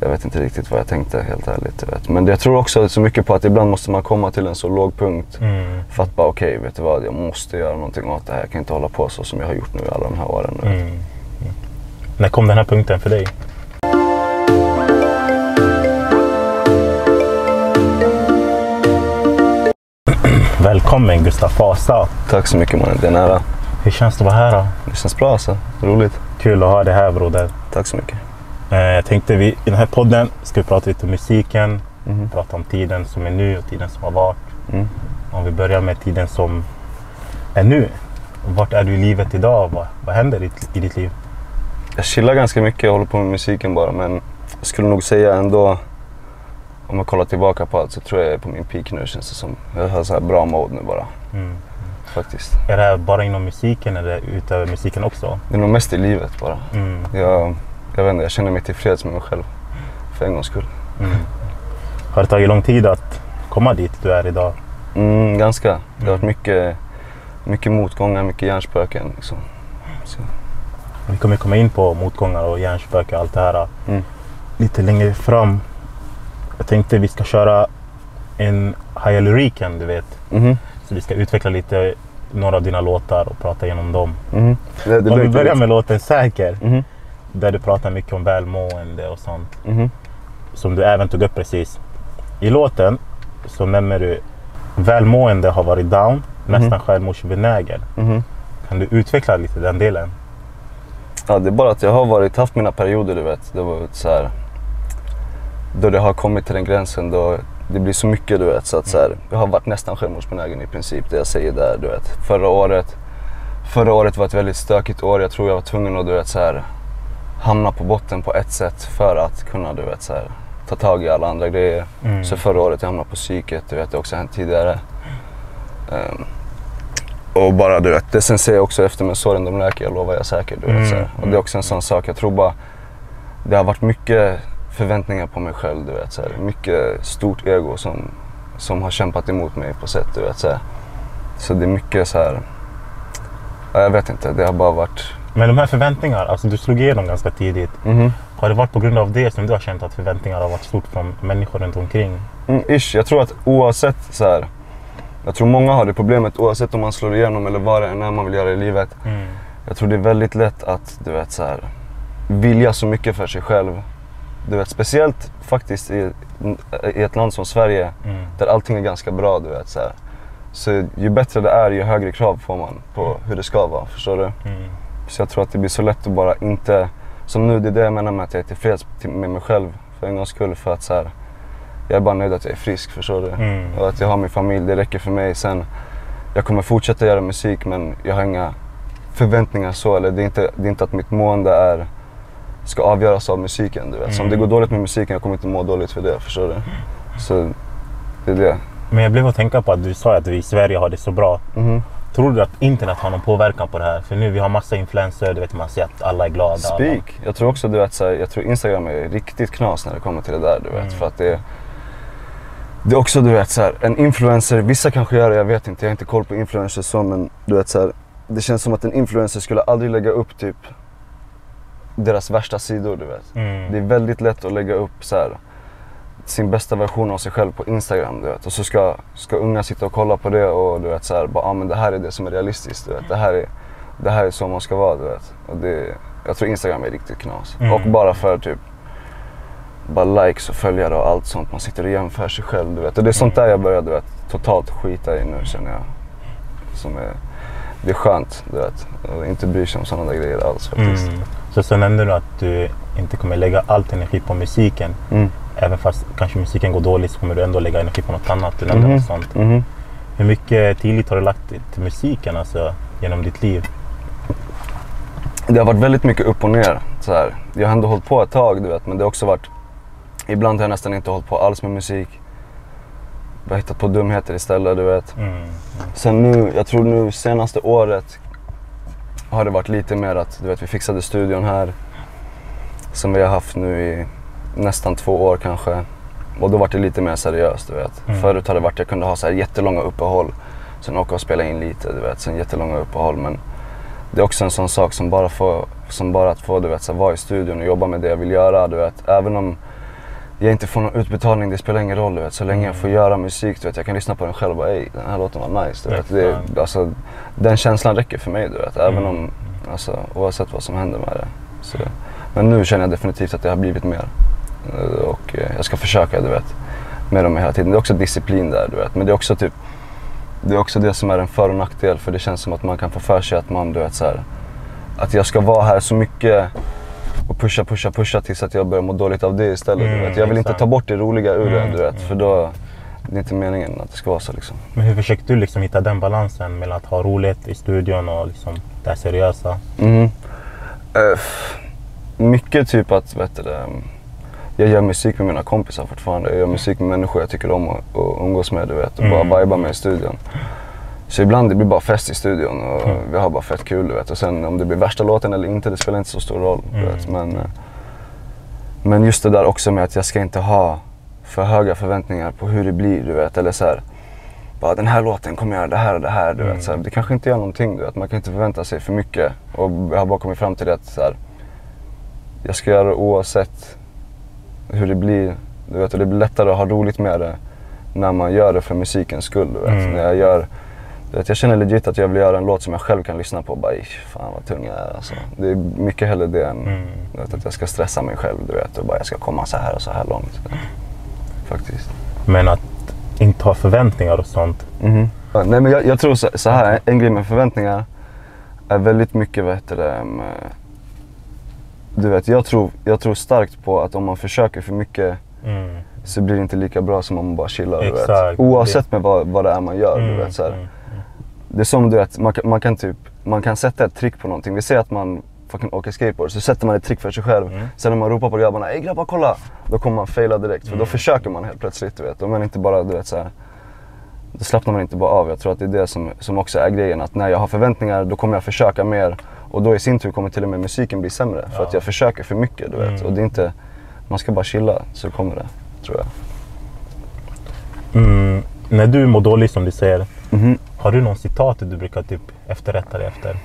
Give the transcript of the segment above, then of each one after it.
jag vet inte riktigt vad jag tänkte helt ärligt. Vet. Men jag tror också så mycket på att ibland måste man komma till en så låg punkt Mm. för att bara okej, vet du vad, jag måste göra någonting åt det här. Jag kan inte hålla på så som jag har gjort nu alla de här åren. vet. Mm. När kom den här punkten för dig? Välkommen Gustav Fasa. Tack så mycket mannen, det är nära. Hur känns det att vara här då? Det känns bra alltså, roligt. Kul att ha dig här broder. Tack så mycket. Eh, Jag tänkte vi, i den här podden ska vi prata lite om musiken, Mhm. prata om tiden som är nu och tiden som har varit. Mm. Om vi börjar med tiden som är nu. Vart är du i livet idag? Vad, vad händer i, i ditt liv? Jag chillar ganska mycket, jag håller på med musiken bara men jag skulle nog säga ändå om jag kollar tillbaka på allt så tror jag jag är på min peak nu känns det som. Jag har så här bra mode nu bara Mm. faktiskt. Är det här bara inom musiken eller utöver musiken också? Det är nog mest i livet bara. Mm. Jag, jag vet inte, jag känner mig tillfreds med mig själv. För en gångs skull. Mm. Har det tagit lång tid att komma dit du är idag? Mm, ganska. Det har varit Mm. mycket, mycket motgångar, mycket hjärnspöken. Liksom. Så, Vi kommer komma in på motgångar och hjärnspöke och allt det här Mm. lite längre fram. Jag tänkte vi ska köra en Hyaluriken, du vet. mhm, Så vi ska utveckla lite några av dina låtar och prata igenom dem. mhm. Det, det Om vi börjar med låten Säker, Mhm, där du pratar mycket om välmående och sånt. mhm. Som du även tog upp precis. I låten så nämner du välmående har varit down, nästan självmordsbenägen. Mhm. Kan du utveckla lite den delen? Ja, det är bara att jag har varit, haft mina perioder du vet. Det var så här, då det har kommit till den gränsen då det blir så mycket du vet. Så att så här, jag har varit nästan självmordsbenägen i princip. Det jag säger där du vet. Förra året, förra året var ett väldigt stökigt år. Jag tror jag var tvungen att du vet så här, hamna på botten på ett sätt för att kunna du vet så här, ta tag i alla andra grejer. Mm. Så förra året jag hamnade på psyket, du vet det har också hänt tidigare. Ehm, och bara du vet, det sen ser jag också efter med såren de läker, jag lovar jag säker. Du vet, Mm, så här. Och det är också en sån sak, jag tror bara det har varit mycket förväntningar på mig själv, du vet. Så här. Mycket stort ego som, som har kämpat emot mig på sätt, du vet. Så, här. så det är mycket så här. Ja, jag vet inte, det har bara varit... Men de här förväntningarna, alltså du slog igenom ganska tidigt. Mhm. Har det varit på grund av det som du har känt att förväntningar har varit stort från människor runt omkring? Mm, ish. Jag tror att oavsett så här. Jag tror många har det problemet oavsett om man slår igenom eller vad det än är man vill göra i livet. Mm. Jag tror det är väldigt lätt att du vet så här, vilja så mycket för sig själv. Du vet, speciellt faktiskt i, i ett land som Sverige Mm. där allting är ganska bra. Du vet, så, här. så ju bättre det är ju högre krav får man på hur det ska vara. Förstår du? Mm. Så jag tror att det blir så lätt att bara inte... Som nu, det är det jag menar med att jag är tillfreds till- med mig själv för en gångs skull. För att så här, jag är bara nöjd att jag är frisk, förstår du? Mm. Och att jag har min familj, det räcker för mig. Sen, jag kommer fortsätta göra musik men jag har inga förväntningar så. Eller det är inte, det är inte att mitt mående är, ska avgöras av musiken. Du vet. Så om det Mm. går dåligt med musiken, jag kommer inte må dåligt för det. Förstår du? Så det är det. Men jag blev att tänka på att du sa att vi i Sverige har det så bra. Mhm. Tror du att internet har någon påverkan på det här? För nu vi har massa influenser, du vet man ser att alla är glada. Speak. Jag tror också du vet, så här, jag tror Instagram är riktigt knas när det kommer till det där. Du vet. Mm. För att det, det är också du vet så här, en influencer, vissa kanske gör det, jag vet inte, jag har inte koll på influencers så men du vet så här, det känns som att en influencer skulle aldrig lägga upp typ deras värsta sidor du vet. Mm. Det är väldigt lätt att lägga upp så här, sin bästa version av sig själv på Instagram du vet. Och så ska, ska unga sitta och kolla på det och du vet så här, bara, ah, men det här är det som är realistiskt du vet. Det här är, det här är så man ska vara du vet. Och det, jag tror Instagram är riktigt knas. Mm. Och bara för typ bara likes och följare och allt sånt. Man sitter och jämför sig själv du vet. Och det är sånt där jag börjar du vet, totalt skita i nu känner jag. Som är, det är skönt du vet. Och inte bry sig om sådana där grejer alls faktiskt. Mm. Så så nämnde du att du inte kommer lägga allt energi på musiken. Mm. Även fast kanske musiken går dåligt så kommer du ändå lägga energi på något annat. Du nämnde något sånt. Mhm. Hur mycket tillit har du lagt till musiken alltså, genom ditt liv? Det har varit väldigt mycket upp och ner. Så här. Jag har ändå hållit på ett tag du vet, men det har också varit... Ibland har jag nästan inte hållit på alls med musik. Jag har hittat på dumheter istället, du vet. Mm. Sen nu, jag tror nu senaste året har det varit lite mer att, du vet, vi fixade studion här. Som vi har haft nu i nästan två år kanske. Och då var det lite mer seriöst, du vet. Mm. Förut har det varit, jag kunde ha så här jättelånga uppehåll. Sen åka och spela in lite, du vet. Sen jättelånga uppehåll. Men det är också en sån sak som bara, får, som bara att få du vet, så här, vara i studion och jobba med det jag vill göra. Du vet. Även om jag inte får någon utbetalning, det spelar ingen roll. Du vet. Så länge jag får göra musik, du vet, jag kan lyssna på den själv och bara ey, den här låten var nice. Du vet. Det, alltså, den känslan räcker för mig, du vet. Även Mm. om, alltså, oavsett vad som händer med det. Så, men nu känner jag definitivt att det har blivit mer. Eh, Och eh, jag ska försöka, du vet. Och mer hela tiden. Det är också disciplin där, du vet. Men det är också typ det är också det som är en för och nackdel för det känns som att man kan få för sig att man, du vet så här, Att jag ska vara här så mycket och pusha, pusha, pusha tills att jag börjar må dåligt av det istället. Mm, du vet. Jag vill inte exakt. ta bort det roliga ur det, Mm, du vet. mm. För då, det är inte meningen att det ska vara så liksom. Men hur försöker du liksom hitta den balansen mellan att ha roligt i studion och liksom det här seriösa? Eh, f- mycket typ att, vet du, det, jag gör musik med mina kompisar fortfarande. Jag gör musik med människor jag tycker om att, umgås med, du vet. Och Mm. bara viba med i studion. Så ibland det blir bara fest i studion och Mm. vi har bara fett kul, du vet. Och sen om det blir värsta låten eller inte, det spelar inte så stor roll, du Mm. vet. Men, eh, men just det där också med att jag ska inte ha för höga förväntningar på hur det blir, du vet. Eller så här, bara den här låten kommer göra det här och det här, du Mm. vet. Så här, det kanske inte gör någonting, du vet. Man kan inte förvänta sig för mycket. Och jag har bara kommit fram till det att så här, jag ska göra det oavsett hur det blir. Du vet, och det blir lättare att ha roligt med det när man gör det för musikens skull. Du vet. Mm. När jag, gör, du vet, jag känner legit att jag vill göra en låt som jag själv kan lyssna på och bara "Ish, fan vad tung jag är. Alltså. Det är mycket hellre det än Mm. du vet, att jag ska stressa mig själv. Du vet, och bara jag ska komma så här och så här långt. Faktiskt. Men att inte ha förväntningar och sånt. Mhm. Ja, Nej men jag, jag tror så, så här, en grej med förväntningar är väldigt mycket, vad heter det, du vet, jag tror, jag tror starkt på att om man försöker för mycket Mm. så blir det inte lika bra som om man bara chillar. Du vet. Oavsett med vad, vad det är man gör. Mm, Du vet, så här. mm, Det är som du vet, man, kan- man kan typ, man kan sätta ett trick på någonting. Vi säger att man fucking åker skateboard, så sätter man ett trick för sig själv. Mm. Sen när man ropar på grabbarna, ey grabbar kolla! Då kommer man faila direkt. För då Mm. försöker man helt plötsligt, du vet. Om man inte bara, du vet så här. Då slappnar man inte bara av. Jag tror att det är det som, som också är grejen. Att när jag har förväntningar, då kommer jag försöka mer. Och då i sin tur kommer till och med musiken bli sämre. För Ja. att jag försöker för mycket, du vet. Mm. Och det är inte, man ska bara chilla så kommer det, tror jag. Mm. När du mår dåligt som du säger, Mhm. har du någon citat du brukar typ efterrätta dig efter?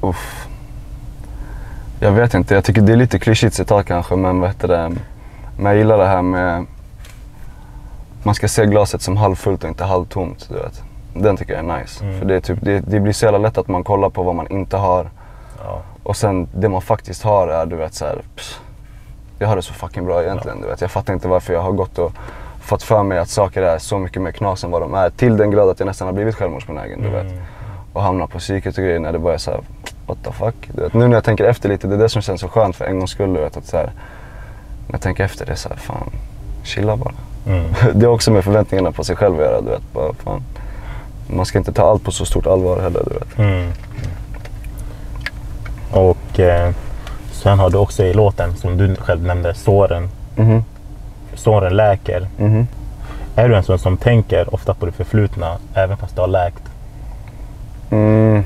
Uff. Jag vet inte, jag tycker det är lite klyschigt citat kanske men heter det? Men jag gillar det här med man ska se glaset som halvfullt och inte halvtomt. Du vet. Den tycker jag är nice. Mm. För det, är typ, det, det blir så jävla lätt att man kollar på vad man inte har Ja. och sen det man faktiskt har är du vet så här, pss, Jag har det så fucking bra egentligen. Du vet. Jag fattar inte varför jag har gått och fått för mig att saker är så mycket mer knas än vad de är. Till den grad att jag nästan har blivit självmordsbenägen. Du vet Mm. och hamna på psyket och grejer när det bara är såhär, what the fuck? Du vet, nu när jag tänker efter lite, det är det som känns så skönt för en gångs skull. Du vet, att så här, när jag tänker efter det är såhär, fan, chilla bara. Mm. Det är också med förväntningarna på sig själv att göra. Du vet, bara, fan. Man ska inte ta allt på så stort allvar heller. Du vet. Mm. Och eh, sen har du också i låten, som du själv nämnde, såren. Mhm, Såren läker. mhm. Är du en sån som tänker ofta på det förflutna, även fast det har läkt? Mm.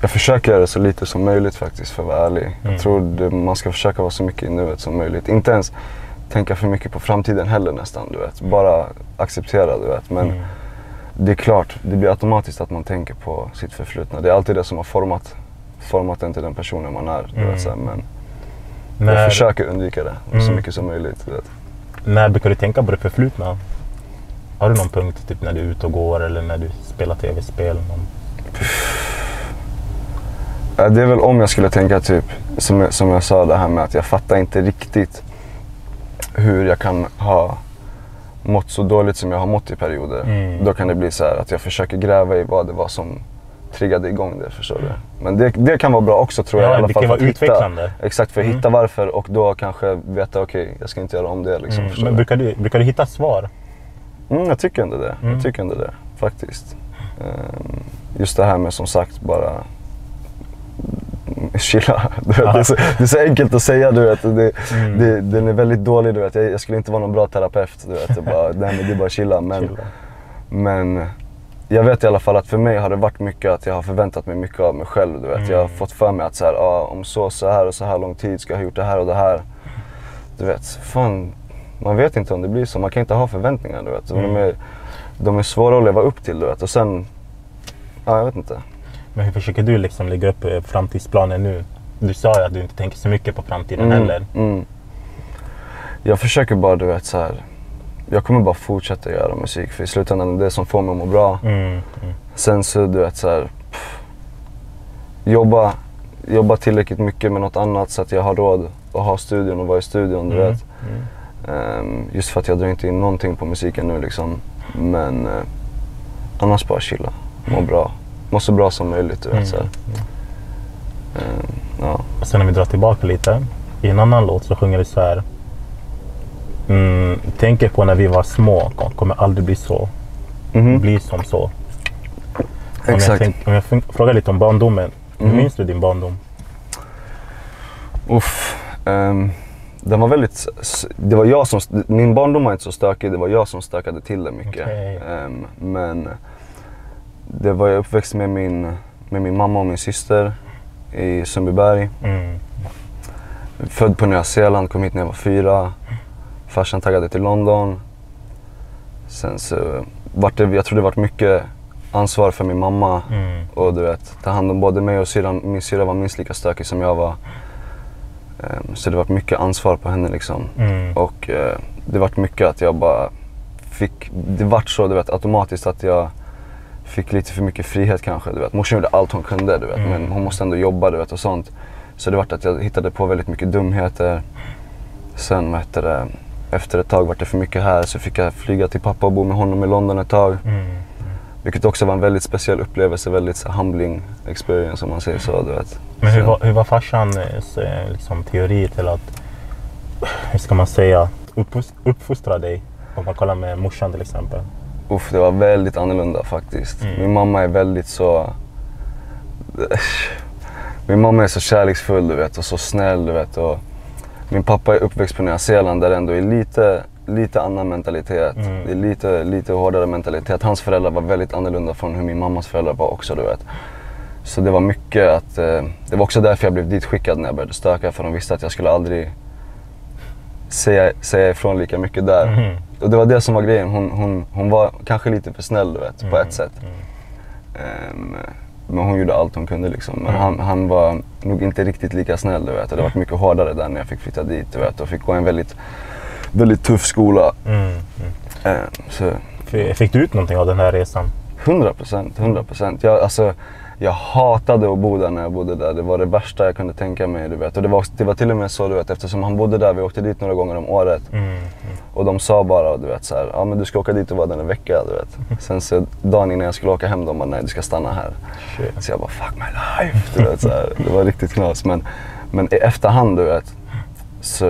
Jag försöker göra det så lite som möjligt faktiskt för att vara ärlig. Mm. Jag tror det, man ska försöka vara så mycket i nuet som möjligt. Inte ens tänka för mycket på framtiden heller nästan. Du vet. Bara acceptera, du vet. Men Mm. Det är klart, det blir automatiskt att man tänker på sitt förflutna. Det är alltid det som har format, format en till den personen man är. Mm. vet, så. Men När, jag försöker undvika det så Mm. mycket som möjligt. När brukar du tänka på det förflutna? Har du någon punkt typ när du är ute och går eller när du spelar tv-spel? Det är väl om jag skulle tänka typ, som jag, som jag sa det här med att jag fattar inte riktigt hur jag kan ha mått så dåligt som jag har mått i perioder. Mm. Då kan det bli så här att jag försöker gräva i vad det var som triggade igång det, förstår du? Men det, det kan vara bra också tror jag Ja, i alla det fall. kan vara att hitta- utvecklande. Exakt, för att Mm. hitta varför och då kanske veta okej, jag ska inte göra om det liksom. Mm. Men brukar du, brukar du hitta svar? Mm, jag tycker ändå det. Mm. Jag tycker ändå det, faktiskt. Ehm, just det här med som sagt bara mm, chilla. Du vet, det, är så, det är så enkelt att säga du vet. Det, Mm. det, den är väldigt dålig du vet. Jag, jag skulle inte vara någon bra terapeut. Du vet. Jag bara, nej, men det är bara chilla. Men, Chilla. men jag vet i alla fall att för mig har det varit mycket att jag har förväntat mig mycket av mig själv. Du vet. Jag har Mm. fått för mig att så här, ah, om så, så här och så här lång tid ska jag ha gjort det här och det här. Du vet, fan. Man vet inte om det blir så. Man kan inte ha förväntningar. Du vet. De, Mm. är, de är svåra att leva upp till. Du vet. Och sen, ja, jag vet inte. Men hur försöker du liksom lägga upp eh, framtidsplanen nu? Du sa ju att du inte tänker så mycket på framtiden Mm, heller. mm. Jag försöker bara, du vet så här. Jag kommer bara fortsätta göra musik för i slutändan är det det som får mig att må bra. Mm. Mm. Sen så du vet så här, pff, jobba, jobba tillräckligt mycket med något annat så att jag har råd att ha studion och vara i studion. Du Mm. vet. Ehm, just för att jag drar inte in någonting på musiken nu liksom. Men eh, annars bara chilla, må bra. Må så bra som möjligt du vet. Mm. Så här. Ehm, ja. Och Sen om vi drar tillbaka lite. I en annan låt så sjunger du så här. Mm, tänker på när vi var små, kommer aldrig bli så. Mhm. Bli som så. Om jag, Exakt. tänk, om jag frågar lite om barndomen. Hur Mhm. minns du din barndom? Uff. ehm, den var väldigt, det var jag som, min barndom var inte så stökig, det var jag som stökade till det mycket. Okej. Ehm, men det var jag uppväxt med min, med min mamma och min syster i Sundbyberg. Mm. Född på Nya Zeeland, kom hit när jag var fyra. Farsan taggade till London. Sen så vart det, jag tror det vart mycket ansvar för min mamma. Mm. Och du vet, ta hand om både mig och syrran. Min syrra var minst lika stökig som jag var. Ehm, Så det vart mycket ansvar på henne liksom. Mm. Och eh, det vart mycket att jag bara fick, det vart så du vet automatiskt att jag fick lite för mycket frihet kanske. Du vet. Morsan gjorde allt hon kunde du vet, Mm. men hon måste ändå jobba du vet, och sånt. Så det vart att jag hittade på väldigt mycket dumheter. Sen vad heter det, efter ett tag vart det för mycket här så fick jag flyga till pappa och bo med honom i London ett tag. Mm. Vilket också var en väldigt speciell upplevelse, väldigt så, humbling experience om man säger så. Du vet. Men hur var, hur var farsans eh, liksom, teori till att, hur ska man säga, uppfos- uppfostra dig? Om man kollar med morsan till exempel. Uff, det var väldigt annorlunda faktiskt. Mm. Min mamma är väldigt så... Min mamma är så kärleksfull du vet och så snäll du vet. Och min pappa är uppväxt på Nya Zeeland där det ändå är lite, lite annan mentalitet. Mm. Det är lite, lite hårdare mentalitet. Hans föräldrar var väldigt annorlunda från hur min mammas föräldrar var också du vet. Så det var mycket att... Eh, det var också därför jag blev ditskickad när jag började stöka för de visste att jag skulle aldrig säga, säga ifrån lika mycket där. Mhm. Och det var det som var grejen. Hon, hon, hon var kanske lite för snäll du vet, på Mm, ett sätt. mm. Ehm, men hon gjorde allt hon kunde liksom. Men Mm. han, han var nog inte riktigt lika snäll du vet. Och det var mycket hårdare där när jag fick flytta dit du vet. Och fick gå en väldigt, väldigt tuff skola. Mm. Ehm, så Fick du ut någonting av den här resan? 100 procent, 100 procent. Alltså, jag hatade att bo där när jag bodde där. Det var det värsta jag kunde tänka mig. Du vet. Och det, var, det var till och med så du vet, eftersom han bodde där, vi åkte dit några gånger om året. Mm. Mm. Och de sa bara, du vet så här, ja men du ska åka dit och vara där en vecka, du vet. Sen så dagen innan jag skulle åka hem, de bara, nej du ska stanna här. Shit. Så jag bara, fuck my life, du vet så här. Det var riktigt knas. Men, men i efterhand, du vet, så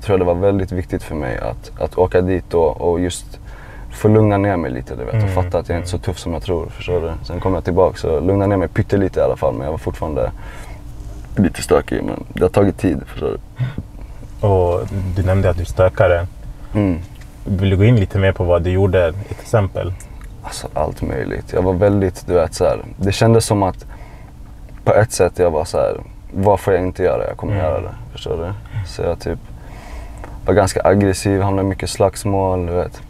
tror jag det var väldigt viktigt för mig att, att åka dit och, och just få lugna ner mig lite, du vet. Och Mm, fatta att jag är inte är så tuff som jag tror, förstår du? Sen kom jag tillbaka så lugna ner mig pyttelite i alla fall. Men jag var fortfarande lite stökig. Men det har tagit tid, förstår du? Och du nämnde att du stökade. Mm. Vill du gå in lite mer på vad du gjorde? Ett exempel? Alltså allt möjligt. Jag var väldigt, du vet så här. Det kändes som att på ett sätt jag var så här. Vad får jag inte göra? Jag kommer Mm. göra det. Förstår du? Så jag typ var ganska aggressiv, hamnade i mycket slagsmål, du vet.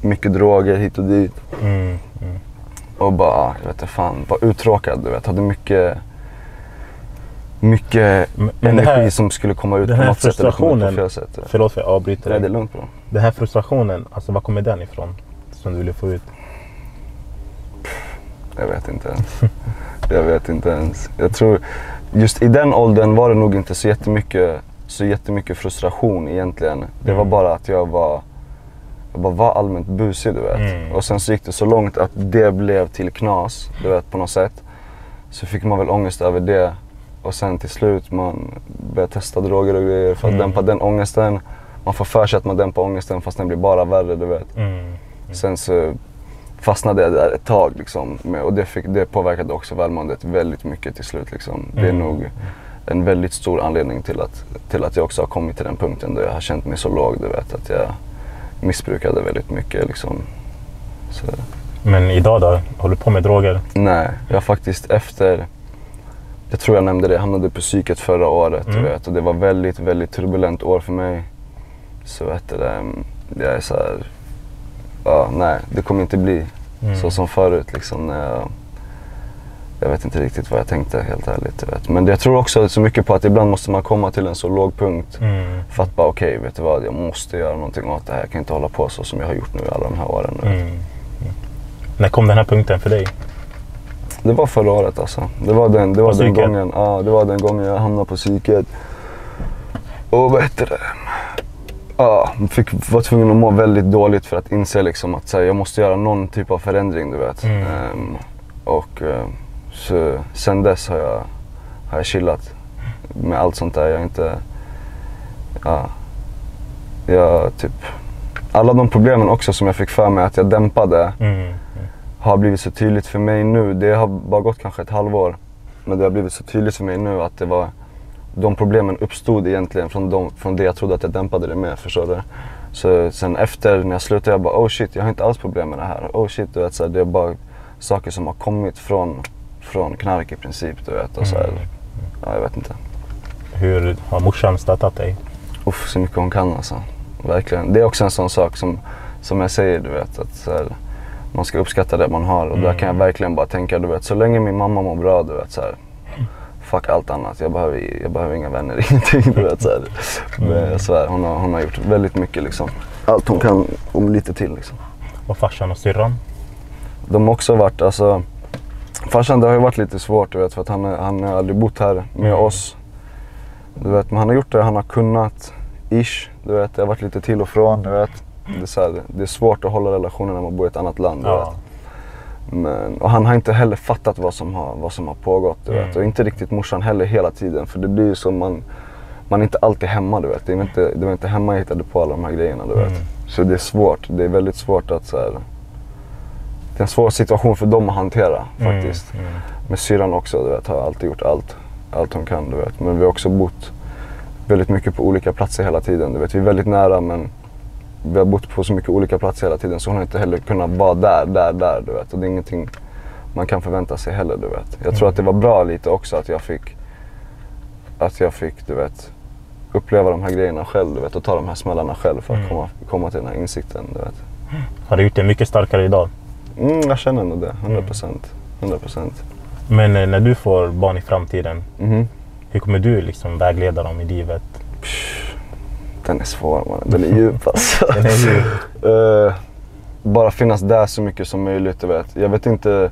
Mycket droger hit och dit. Mm. Mm. Och bara, jag vet inte fan, var uttråkad du vet. Hade mycket, mycket Men- energi här- som skulle komma ut på något sätt eller komma ut på fel sätt. Förlåt för att jag avbryter Nej, det är dig. lugnt bro. Den här frustrationen, alltså var kommer den ifrån? Som du ville få ut? Jag vet inte ens. Jag vet inte ens. Jag tror, just i den åldern var det nog inte så jättemycket, så jättemycket frustration egentligen. Det var Mm. bara att jag var, jag bara var allmänt busig du vet. Mm. Och sen så gick det så långt att det blev till knas, du vet på något sätt. Så fick man väl ångest över det. Och sen till slut man började testa droger och grejer för att Mm. dämpa den ångesten. Man får för sig att man dämpar ångesten fast den blir bara värre du vet. Mm. Sen så fastnade jag där ett tag liksom. Och det, fick, det påverkade också välmåendet väldigt mycket till slut. Liksom. Det är Mm. nog en väldigt stor anledning till att, till att jag också har kommit till den punkten där jag har känt mig så låg. Du vet, att jag missbrukade väldigt mycket. Liksom. Så, Men idag då? Håller du på med droger? nej, jag faktiskt efter, jag tror jag nämnde det, jag hamnade på psyket förra året. Mm. Vet, och det var väldigt, väldigt turbulent år för mig. Så vet du, jag är så här, ja nej, det kommer inte bli Mm. så som förut liksom när jag, jag vet inte riktigt vad jag tänkte helt ärligt. Vet. Men jag tror också så mycket på att ibland måste man komma till en så låg punkt Mm. för att bara okej, vet du vad, jag måste göra någonting åt det här. Jag kan inte hålla på så som jag har gjort nu alla de här åren. Mm. Mm. När kom den här punkten för dig? Det var förra året alltså. Det var den, det var På den psyket? gången, ja, det var den gången jag hamnade på psyket. Och vad heter det? Ja, fick, var tvungen att må väldigt dåligt för att inse liksom att här, jag måste göra någon typ av förändring du vet. Ehm, och eh, så, sen dess har jag, har jag chillat med allt sånt där. Jag inte... Ja, jag typ... Alla de problemen också som jag fick för mig att jag dämpade Mm. har blivit så tydligt för mig nu. Det har bara gått kanske ett halvår. Men det har blivit så tydligt för mig nu att det var de problemen uppstod egentligen från, de, från det jag trodde att jag dämpade det med. Förstår du? Så sen efter när jag slutade jag bara oh shit jag har inte alls problem med det här. Oh shit du vet så här, det är bara saker som har kommit från, från knark i princip du vet. Och så här, Mm. ja, jag vet inte. Hur har morsan stöttat dig? Uff, så mycket hon kan alltså. Verkligen. Det är också en sån sak som, som jag säger, du vet. Att så här, man ska uppskatta det man har. Och där kan jag verkligen bara tänka, du vet. Så länge min mamma mår bra, du vet. Så här, fuck allt annat. Jag behöver, jag behöver inga vänner, ingenting. Du vet, så här. Men jag svär, hon har, hon har gjort väldigt mycket liksom. Allt hon kan, om lite till liksom. Och farsan och syrran? De har också varit, alltså. Farsan det har ju varit lite svårt du vet för att han, han har aldrig bott här med Mm. oss. Du vet, men han har gjort det han har kunnat. Ish, du vet. Det har varit lite till och från, du vet. Det är, så här, det är svårt att hålla relationer när man bor i ett annat land. Du Ja. vet. Men, och han har inte heller fattat vad som har, vad som har pågått. Du vet. Mm. Och inte riktigt morsan heller hela tiden. För det blir ju som man, man är inte alltid hemma. Du vet. Det, är inte, det var inte hemma jag hittade på alla de här grejerna. Du vet. Mm. Så det är svårt. Det är väldigt svårt att så här, Det är en svår situation för dem att hantera faktiskt. Mm. Mm. Med syrran också, du vet, har alltid gjort allt, allt hon kan. Du vet. Men vi har också bott väldigt mycket på olika platser hela tiden. Du vet. Vi är väldigt nära men vi har bott på så mycket olika platser hela tiden så hon har inte heller kunnat vara där, där, där. Du vet. Och det är ingenting man kan förvänta sig heller. Du vet. Jag tror Mm. att det var bra lite också att jag fick, att jag fick du vet, uppleva de här grejerna själv du vet, och ta de här smällarna själv för att Mm. komma, komma till den här insikten. Du vet. Har det gjort dig mycket starkare idag? Mm, jag känner nog det, 100 procent. 100 procent. Men eh, när du får barn i framtiden, Mhm. hur kommer du liksom vägleda dem i livet? Den är svår man. Den är djup alltså. Den är ju... Eh, bara finnas där så mycket som möjligt. Du vet. Jag vet inte.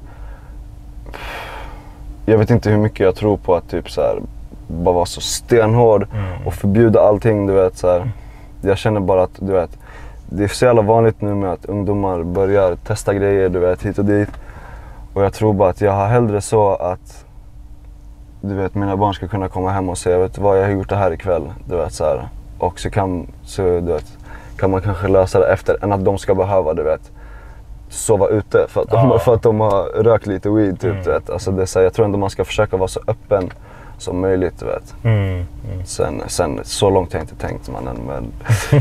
Jag vet inte hur mycket jag tror på att typ så här, bara vara så stenhård Mm. och förbjuda allting. Du vet, så här. Jag känner bara att du vet, det är så jävla vanligt nu med att ungdomar börjar testa grejer du vet, hit och dit. Och jag tror bara att jag har hellre så att du vet, mina barn ska kunna komma hem och säga vet vad, jag har gjort det här ikväll. Du vet, så här. Och så kan, så, du vet, kan man kanske lösa det efter än att de ska behöva du vet, sova ute för att, de, Ja. för att de har rökt lite weed. Typ, Mm. du vet. Alltså, det är så här, jag tror ändå man ska försöka vara så öppen som möjligt. Vet. Mm. Mm. Sen, sen så långt har jag inte tänkt mannen. Men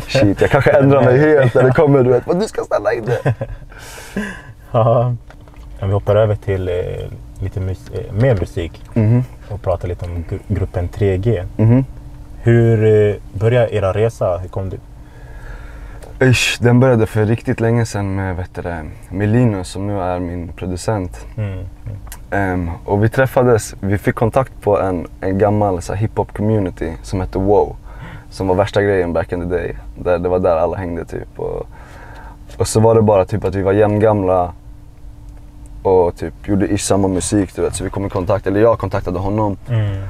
shit, jag kanske ändrar mig helt när det kommer du vet. Men du ska ställa in det. Ja. Vi hoppar över till eh, lite mus- eh, mer musik Mhm, och pratar lite om gru- gruppen 3G. mhm. Hur eh, började era resa? Hur kom du? Ish, den började för riktigt länge sedan med, vet du, med Linus som nu är min producent. Mm. Ehm, och vi träffades, vi fick kontakt på en, en gammal så här, hiphop community som hette Wow. Som var värsta grejen back in the day. Där, det var där alla hängde typ. Och, och så var det bara typ att vi var jämngamla och typ gjorde ish samma musik du vet. Så vi kom i kontakt, eller jag kontaktade honom. Mm.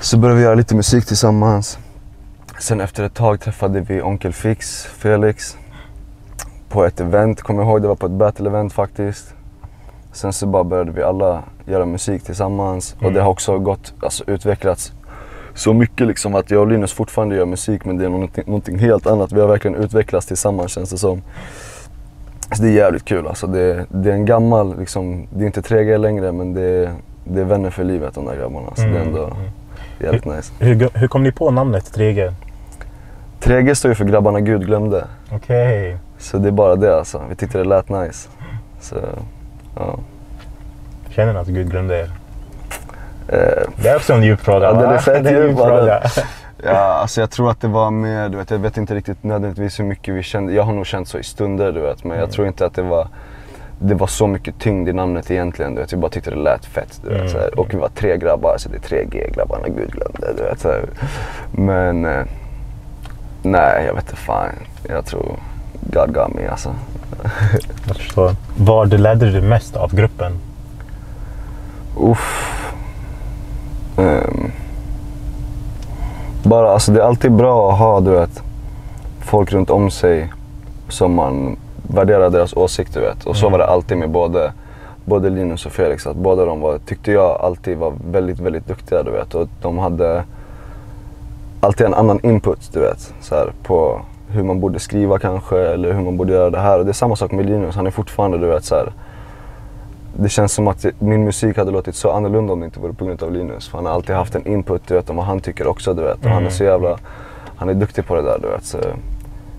Så började vi göra lite musik tillsammans. Sen efter ett tag träffade vi Onkel Fix, Felix. På ett event, kommer jag ihåg. Det var på ett battle-event faktiskt. Sen så bara började vi alla göra musik tillsammans. Och Mm. det har också gått, alltså utvecklats så mycket liksom att jag och Linus fortfarande gör musik men det är någonting, någonting helt annat. Vi har verkligen utvecklats tillsammans känns det som. Så det är jävligt kul alltså. Det, det är en gammal, liksom, det är inte 3G längre men det är, det är vänner för livet de där grabbarna. Så det är Mm. ändå Mm. jävligt nice. Hur, hur kom ni på namnet 3G? 3G står ju för grabbarna Gud glömde. Okej. Så det är bara det alltså. Vi tyckte det lät nice. Så, ja. Känner ni att Gud glömde er? Eh, Det är också en djup fråga. Ja, den är va? fett djup, va? ja, alltså jag tror att det var mer, du vet, jag vet inte riktigt nödvändigtvis hur mycket vi kände. Jag har nog känt så i stunder du vet, men jag Mm. tror inte att det var det var så mycket tyngd i namnet egentligen. Du vet. Vi bara tyckte det lät fett. Du vet, Mm. Och vi var tre grabbar, så det är tre G-grabbarna Gud glömde. Du vet, så här. Men eh, nej, jag vet inte fan. Jag tror God got me alltså. Jag förstår. Vad lärde du mest av gruppen? Uff. Ehm. bara, alltså det är alltid bra att ha du vet, folk runt om sig som man värderar deras åsikter. Vet. Och så Mm. var det alltid med både, både Linus och Felix. Att båda de var, tyckte jag alltid var väldigt, väldigt duktiga. Du vet. Och de hade alltid en annan input du vet. Så här, på hur man borde skriva kanske eller hur man borde göra det här. Och det är samma sak med Linus. Han är fortfarande du vet så här, det känns som att min musik hade låtit så annorlunda om det inte vore på grund av Linus. För han har alltid haft en input du vet, om vad han tycker också. Du vet. Och han är Mm. så jävla, han är duktig på det där du vet. Så,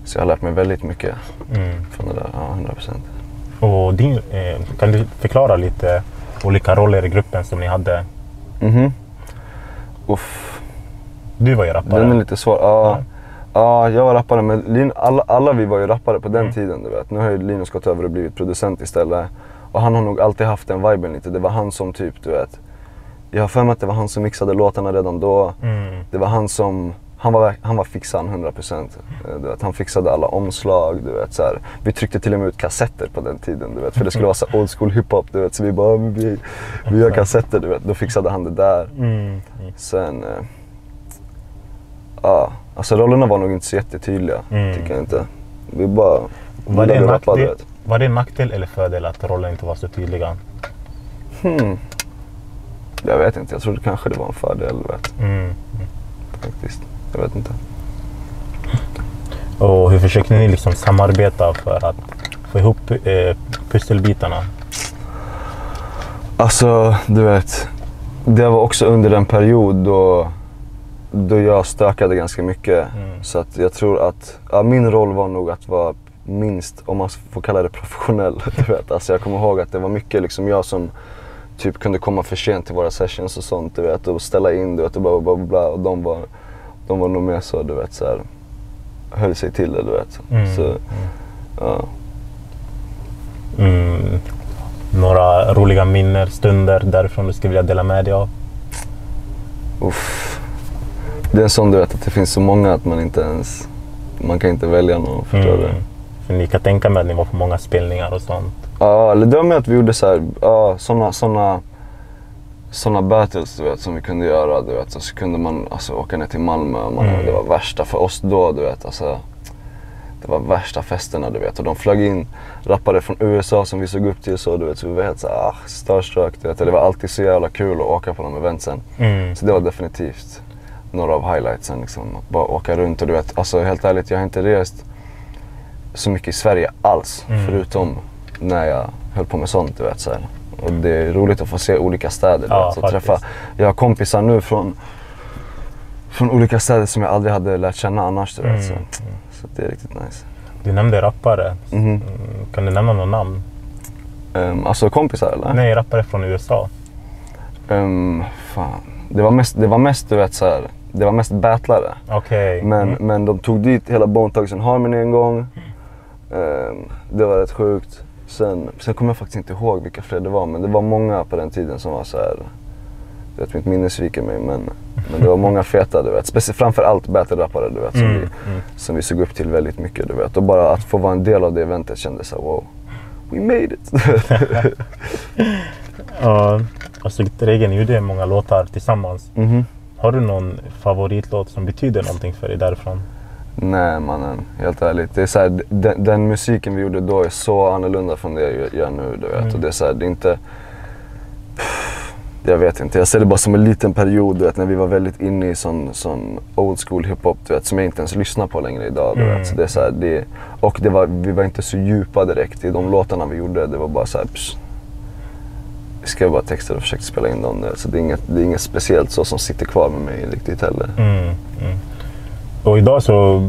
så jag har lärt mig väldigt mycket Mm. från det där. Ja, 100 procent. Och din, eh, kan du förklara lite olika roller i gruppen som ni hade? Mhm. Uff, Du var ju rappare. den är lite svår. Ja, ja jag var rappare men Lin, alla, alla vi var ju rappare på den Mm. tiden du vet. Nu har ju Linus gått över och blivit producent istället. Och han har nog alltid haft den viben lite. Det var han som typ, du vet. Jag har för mig att det var han som mixade låtarna redan då. Mm. Det var han som, han var, han var fixan 100%. Eh, Du vet, han fixade alla omslag, du vet så här. Vi tryckte till och med ut kassetter på den tiden, du vet. För det skulle vara så old school hiphop, du vet. Så vi bara, "Ja, vi, vi gör kassetter, du vet. Då fixade han det där. Mm. Mm. Sen, eh, ja. Alltså rollerna var nog inte så jättetydliga, Mm. tycker jag inte. Vi bara Var, det en nackdel, vet. var det en nackdel eller fördel att rollerna inte var så tydliga? Hmm. Jag vet inte, jag trodde kanske det var en fördel, vet. Mm. Faktiskt. Jag vet inte. Och hur försökte ni liksom samarbeta för att få ihop eh, pusselbitarna? Alltså, du vet. Det var också under en period då, då jag stökade ganska mycket. Mm. Så att jag tror att ja, min roll var nog att vara minst, om man får kalla det professionell. Du vet. Alltså jag kommer ihåg att det var mycket liksom jag som typ kunde komma för sent till våra sessions och sånt. Du vet, och ställa in du vet, och bla bla bla. bla. Och de var, de var nog mer så, du vet, så här, höll sig till det. Du vet. Mm. Så, ja. Mm. Några roliga minnen, stunder därifrån du skulle vilja dela med dig av? Uff. Det är en sån du vet att det finns så många att man inte ens, man kan inte välja någon. Förstår du? Mm. För ni kan tänka mig att ni var på många spelningar och sånt. Ja, eller det var med att vi gjorde så här, ja, såna, såna, såna battles du vet som vi kunde göra. Du vet. Och så kunde man alltså, åka ner till Malmö och man, Mm. det var värsta för oss då du vet. Alltså, det var värsta festerna du vet. Och de flög in rappare från USA som vi såg upp till så du vet. Så vi var helt såhär, ah, starstruck du vet. Och det var alltid så jävla kul att åka på de eventsen. Mm. Så det var definitivt några av highlightsen. Liksom. Att bara åka runt och du vet, alltså helt ärligt jag har inte rest så mycket i Sverige alls. Mm. Förutom när jag höll på med sånt du vet. Så här. Och det är roligt att få se olika städer. Ja, vet. Så träffa, jag har kompisar nu från, från olika städer som jag aldrig hade lärt känna annars. Du vet. Mm. Så, så det är riktigt nice. Du nämnde rappare. Mhm. Mm. Kan du nämna några namn? Um, alltså kompisar eller? Nej, rappare från USA. Um, fan. Det var mest, det var mest du vet så här, det var mest battlare. Okej. Men, Mm. men de tog dit hela Bone Thugs and Harmony en gång. Ehm, det var rätt sjukt. Sen, sen kommer jag faktiskt inte ihåg vilka fler det var, men det var många på den tiden som var så här. Du vet, mitt minne sviker mig, men, men det var många feta, du vet. Speci- framförallt battle-rappare, du vet, som, Mm, vi, mm. som vi såg upp till väldigt mycket, du vet. Och bara att få vara en del av det eventet kändes så här, wow. We made it! Ja, alltså Regen gjorde många låtar tillsammans. Mhm. Har du någon favoritlåt som betyder någonting för dig därifrån? Nej mannen, helt ärligt. Det är så här, den, den musiken vi gjorde då är så annorlunda från det jag gör nu. Du vet. Mm. Och det är så här, det är inte... Jag vet inte, jag ser det bara som en liten period du vet, när vi var väldigt inne i sån, sån old school hiphop du vet, som jag inte ens lyssnar på längre idag. Du Mm. vet. Så det är så här, det, och det var, vi var inte så djupa direkt i de låtarna vi gjorde. Det var bara så här, pss, skrev bara texter och försökte spela in dem. Så det är, inget, det är inget speciellt så som sitter kvar med mig riktigt heller. Mm, mm. Och idag så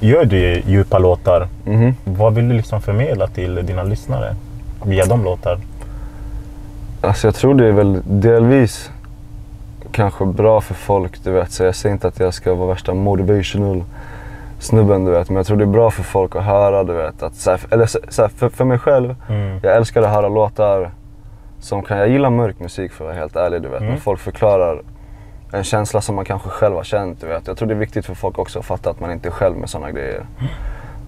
gör du ju djupa låtar. Mhm. Vad vill du liksom förmedla till dina lyssnare via de låtar? Alltså jag tror det är väl delvis kanske bra för folk, du vet. Så jag säger inte att jag ska vara värsta motivational snubben du vet. Men jag tror det är bra för folk att höra du vet. Att, så här, eller så här, för, för mig själv, Mm. jag älskar att höra låtar som kan, jag gillar mörk musik för att vara helt ärlig du vet. Mm. När folk förklarar en känsla som man kanske själv har känt du vet. Jag tror det är viktigt för folk också att fatta att man inte är själv med sådana grejer.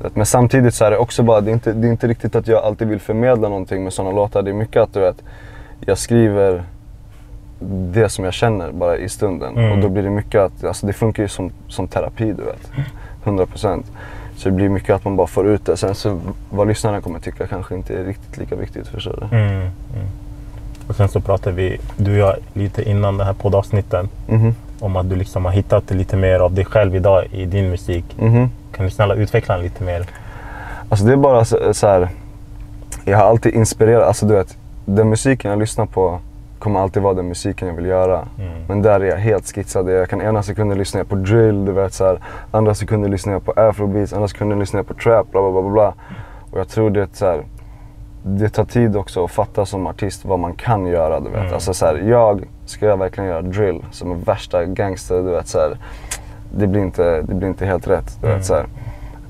Vet, Men samtidigt så är det också bara, det är, inte, det är inte riktigt att jag alltid vill förmedla någonting med sådana låtar. Det är mycket att du vet, jag skriver det som jag känner bara i stunden. Mm. Och då blir det mycket att, alltså det funkar ju som, som terapi du vet. 100%. Så det blir mycket att man bara får ut det. Sen så vad lyssnarna kommer tycka kanske inte är riktigt lika viktigt, förstår du? Mm. Mm. Och sen så pratade vi, du och jag, lite innan den här poddavsnitten Mhm, om att du liksom har hittat lite mer av dig själv idag i din musik. mhm. Kan du snälla utveckla den lite mer? Alltså det är bara så, så här. Jag har alltid inspirerat, alltså du vet, den musiken jag lyssnar på kommer alltid vara den musiken jag vill göra. Mm. Men där är jag helt skitsad. Jag kan ena sekunden lyssna på drill, du vet så här. Andra sekunden lyssnar jag på afrobeats, andra sekunden lyssnar jag på trap, bla bla bla, bla. Och jag tror det är så här, det tar tid också att fatta som artist vad man kan göra, du vet. Mm. Alltså så här, jag, ska jag verkligen göra drill som är värsta gangster, du vet så här. Det blir inte, det blir inte helt rätt, du Mm. vet så.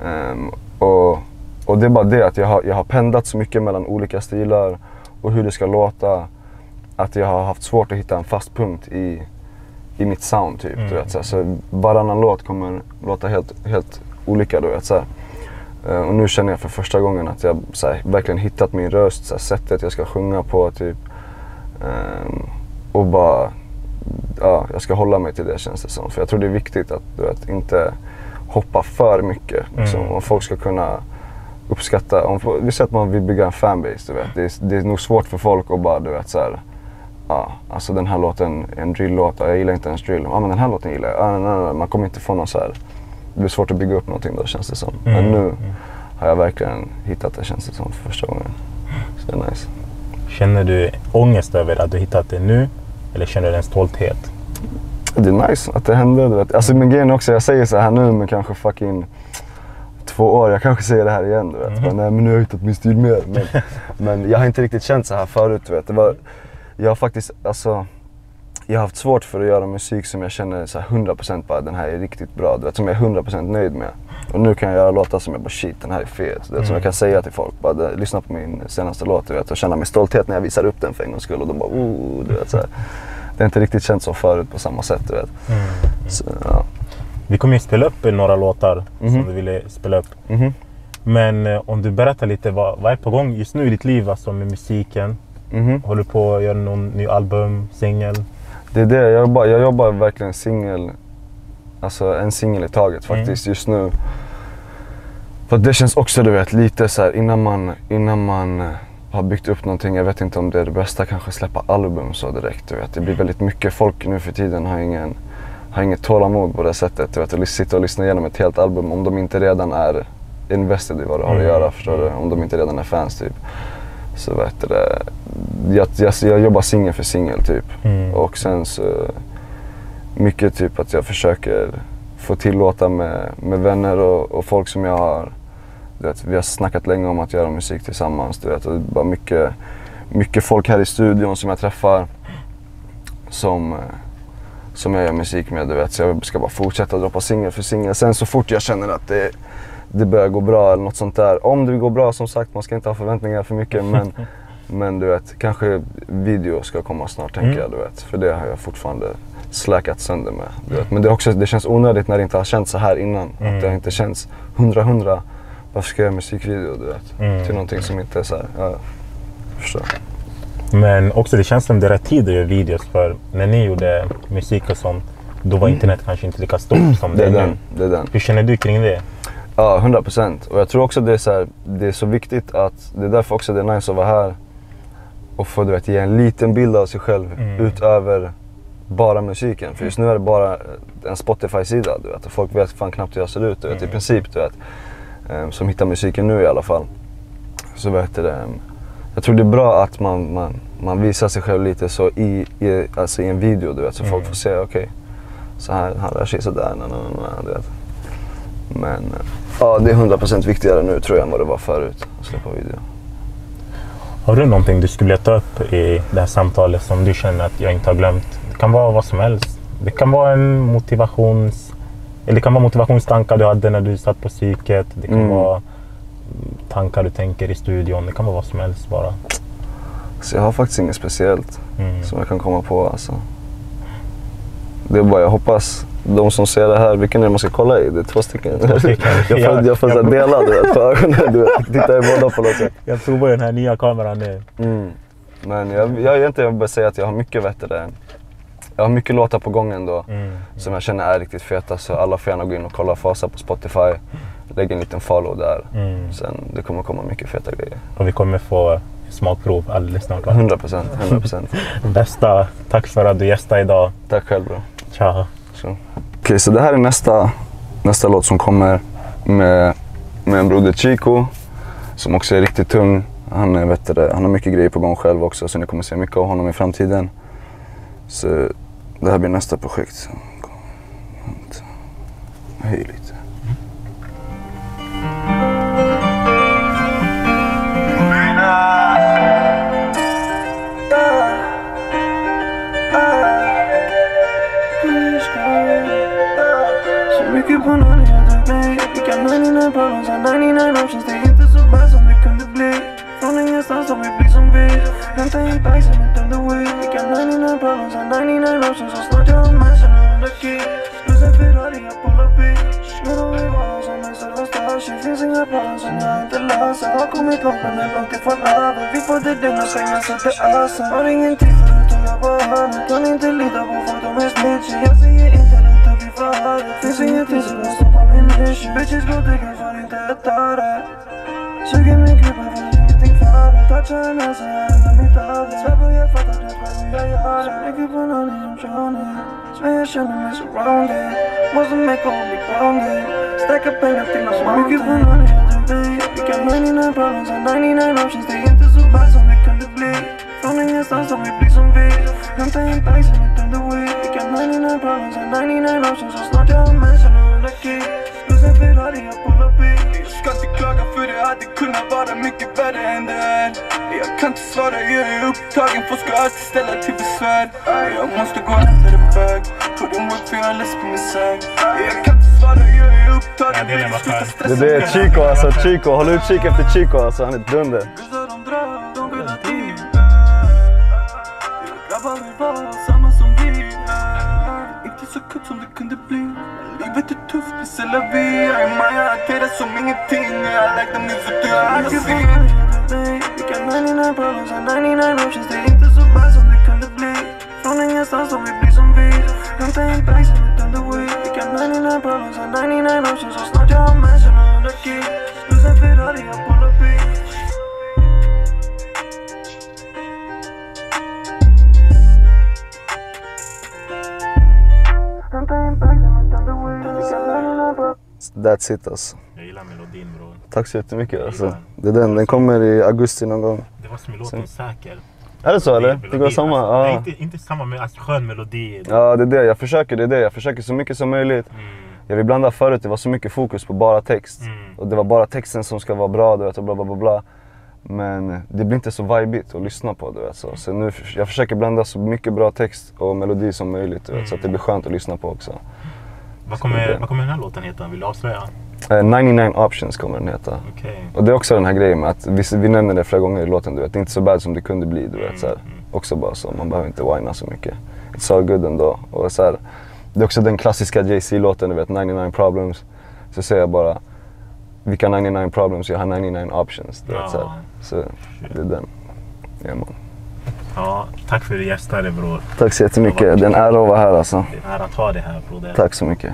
Ehm, och, och det är bara det att jag har, jag har pendlat så mycket mellan olika stilar och hur det ska låta. Att jag har haft svårt att hitta en fast punkt i, i mitt sound typ. Mm. Du vet, så, här. så varannan låt kommer låta helt, helt olika. Du vet, så och nu känner jag för första gången att jag här, verkligen hittat min röst, här, sättet jag ska sjunga på typ. Ehm, och bara, ja, jag ska hålla mig till det känns det som. För jag tror det är viktigt att du vet, inte hoppa för mycket. Liksom. Mm. Om folk ska kunna uppskatta, om, vi säger att man vill bygga en fanbase, du vet. Det är, det är nog svårt för folk att bara, du vet så här, Ja, alltså den här låten är en drill-låt, ja, jag gillar inte ens drill. Ja men den här låten gillar jag. Ja, nej, nej, nej. Man kommer inte få någon så här. Det blir svårt att bygga upp någonting då känns det som. Men Mm, nu mm. har jag verkligen hittat det känns det som för första gången. Så det är nice. Känner du ångest över att du hittat det nu? Eller känner du en stolthet? Det är nice att det hände. Du vet. Alltså men grejen också, jag säger så här nu men kanske fucking två år. Jag kanske säger det här igen du vet. Mhm. Bara, Nej men nu har jag hittat min stil mer. Men, men jag har inte riktigt känt så här förut du vet. Det var, jag har faktiskt, alltså jag har haft svårt för att göra musik som jag känner så här 100% bara den här är riktigt bra. Du vet, som jag är 100% nöjd med. Och nu kan jag göra låtar som jag bara shit den här är fet. Du vet, Som Mm. jag kan säga till folk. Bara, "Det- lyssna på min senaste låt du vet, och känna mig stolthet när jag visar upp den för en gångs skull. Och de bara oh, du vet så här. Det har inte riktigt känts så förut på samma sätt du vet. Så, ja. Vi kommer ju spela upp några låtar Mhm. som du ville spela upp. Mhm. Men eh, om du berättar lite, vad, vad är på gång just nu i ditt liv alltså, med musiken? Mhm. Håller du på att göra någon ny album, singel? Det är det, jag jobbar, jag jobbar verkligen singel, alltså en singel i taget Mm. faktiskt just nu. För det känns också du vet lite så här innan man, innan man eh, har byggt upp någonting, jag vet inte om det är det bästa kanske släppa album så direkt du vet. Det blir väldigt mycket, folk nu för tiden har ingen, har inget tålamod på det sättet. Du vet, att sitta och lyssna igenom ett helt album om de inte redan är invested i vad det har att Mm. göra förstår du. Om de inte redan är fans typ. Så vet du det, jag, jag, jag jobbar singel för singel typ. Mm. Och sen så mycket typ att jag försöker få tillåta med, med vänner och, och folk som jag har. Vet, vi har snackat länge om att göra musik tillsammans. Du vet, och det är bara mycket, mycket folk här i studion som jag träffar som, som jag gör musik med. Du vet. Så jag ska bara fortsätta droppa singel för singel. Sen så fort jag känner att det, det börjar gå bra eller något sånt där. Om det går bra som sagt, man ska inte ha förväntningar för mycket. Men, men du vet, kanske video ska komma snart tänker Mm. jag. Du vet. För det har jag fortfarande släkat sönder med. Du vet. Men det, också, det känns onödigt när det inte har känts så här innan. Mm. Att det inte känts hundra hundra. Varför ska jag göra musikvideo? Du vet. Mm. Till någonting som inte är så här. Ja, förstår. Men också det känns som det är rätt tid att göra videos för när ni gjorde musik och sånt då var internet kanske inte lika stort som Mm. Det är nu. Det är den. Hur känner du kring det? Ja, 100 procent. Och jag tror också det är, så här, det är så viktigt att, det är därför också det är nice att vara här och få du vet, ge en liten bild av sig själv Mm. utöver bara musiken. För just nu är det bara en Spotify-sida du vet. Och folk vet fan knappt hur jag ser ut du vet. I Mm. princip du vet. Ehm, Som hittar musiken nu i alla fall. Så vet du det. ehm, Jag tror det är bra att man, man, man visar sig själv lite så i, i, alltså i en video du vet. Så Mm. folk får se, okej. så här, han rör sig sådär. Na, na, na, du vet. Men eh, ja, det är 100% viktigare nu tror jag än vad det var förut att släppa video. Har du någonting du skulle vilja ta upp i det här samtalet som du känner att jag inte har glömt? Det kan vara vad som helst. Det kan vara en motivations Eller det kan vara motivationstankar du hade när du satt på psyket. Det kan Mm. vara tankar du tänker i studion. Det kan vara vad som helst bara. Så jag har faktiskt inget speciellt Mm. som jag kan komma på alltså. Det är bara, jag hoppas de som ser det här, vilken är det man ska kolla i? Det är två stycken. Två stycken. jag får, Ja, jag får jag- dela du vet, på ögonen. Du vet. Titta i båda på något sätt. Jag provar ju den här nya kameran nu. Mm. Men jag, jag egentligen vill bara säga att jag har mycket bättre. Jag har mycket låtar på gång ändå Mm. som jag känner är riktigt feta. Så alla får gärna gå in och kolla Fasa på Spotify. Lägg en liten follow där. Mm. Sen det kommer komma mycket feta grejer. Och vi kommer få smakprov alldeles snart. va? 100 procent, 100 procent. Bästa, tack för att du gästade idag. Tack själv bro. Ciao. Så. Okej, så det här är nästa, nästa låt som kommer med, med en broder Chico som också är riktigt tung. Han, är, vet du, det, han har mycket grejer på gång själv också så ni kommer se mycket av honom i framtiden. Så det här blir nästa projekt. Så, det dygna pengar så det öser Har ingen tid för att tugga på hörnet Kan inte lita på folk, de är snitchy Jag säger inte rätt och vi förhör det Finns ingenting som kan stoppa min mission Bitches går digga för inte ett öre Suger min kupa för ingenting för det Touchar en näsa, jag ändrar mitt öde Svär på jag fattar det för hur jag gör det Så mycket på noll, I'm drowning Svär jag känner mig surrounded Måste make och bli grounded Stacka pengar till nåt Så mycket på noll, jag tog dig Vilka 99 problems har 99 options Ingenstans har vi blir som vi Hämta in bags som ett underweed Vilka 99 problems har 99 options. Så snart jag har mansion och under key. Plus en Ferrari, jag pullar bil Jag ska inte klaga för det hade kunnat vara mycket värre än det här Jag kan inte svara, jag är upptagen, folk ska alltid ställa till besvär Jag måste gå och hämta en bag, put in work för jag är less på min säng Jag kan inte svara, jag är upptagen, det är. Chico alltså, Chico. Håll utkik efter Chico alltså, han är ett dunder. Är tufft, men sällan vi är Maja hanterar som ingenting I like the music du har Mycket på sett noll, jag tog dig Vilka 99 problems har 99 options Det är inte så bad som det kunde bli Från ingenstans har vi blir som vi Hämta in bags som ett underweed Vilka 99 problems har 99 options Så snart jag har mansion och under key. Plus en Ferrari, jag pullar bil Hämta in That's it alltså. Jag gillar melodin bror. Tack så jättemycket alltså. Det är den, den kommer i augusti någon gång. Det var som i låten Säker. Är det så eller? Det går samma? alltså. Nej, Ja. inte, inte samma men alltså, skön melodi. Ja det är det, jag försöker, det är det. Jag försöker så mycket som möjligt. Mm. Jag vill blanda förut, det var så mycket fokus på bara text. Mm. Och det var bara texten som ska vara bra du vet och bla bla bla bla. Men det blir inte så vibigt att lyssna på du vet. Så, så nu, jag försöker blanda så mycket bra text och melodi som möjligt du vet, så att det blir skönt att lyssna på också. Vad, kommer, vad kommer den här låten heta? Vill du avslöja? Eh, 99 options kommer den heta. Okej. Och det är också den här grejen med att vi, vi nämner det flera gånger i låten du vet. Det är inte så bad som det kunde bli du vet. Så här. Också bara så, man behöver inte whina så mycket. It's all good ändå. Och så här, det är också den klassiska Jay-Z-låten du vet, 99 problems. Så säger jag bara, vilka 99 problems? Jag har 99 options. Du vet, så, här. så det är den. Ja, man. Ja, tack för att du gästade bror. Tack så jättemycket. Det är en ära att vara här alltså. Det är en ära att ha dig här är- Tack så mycket.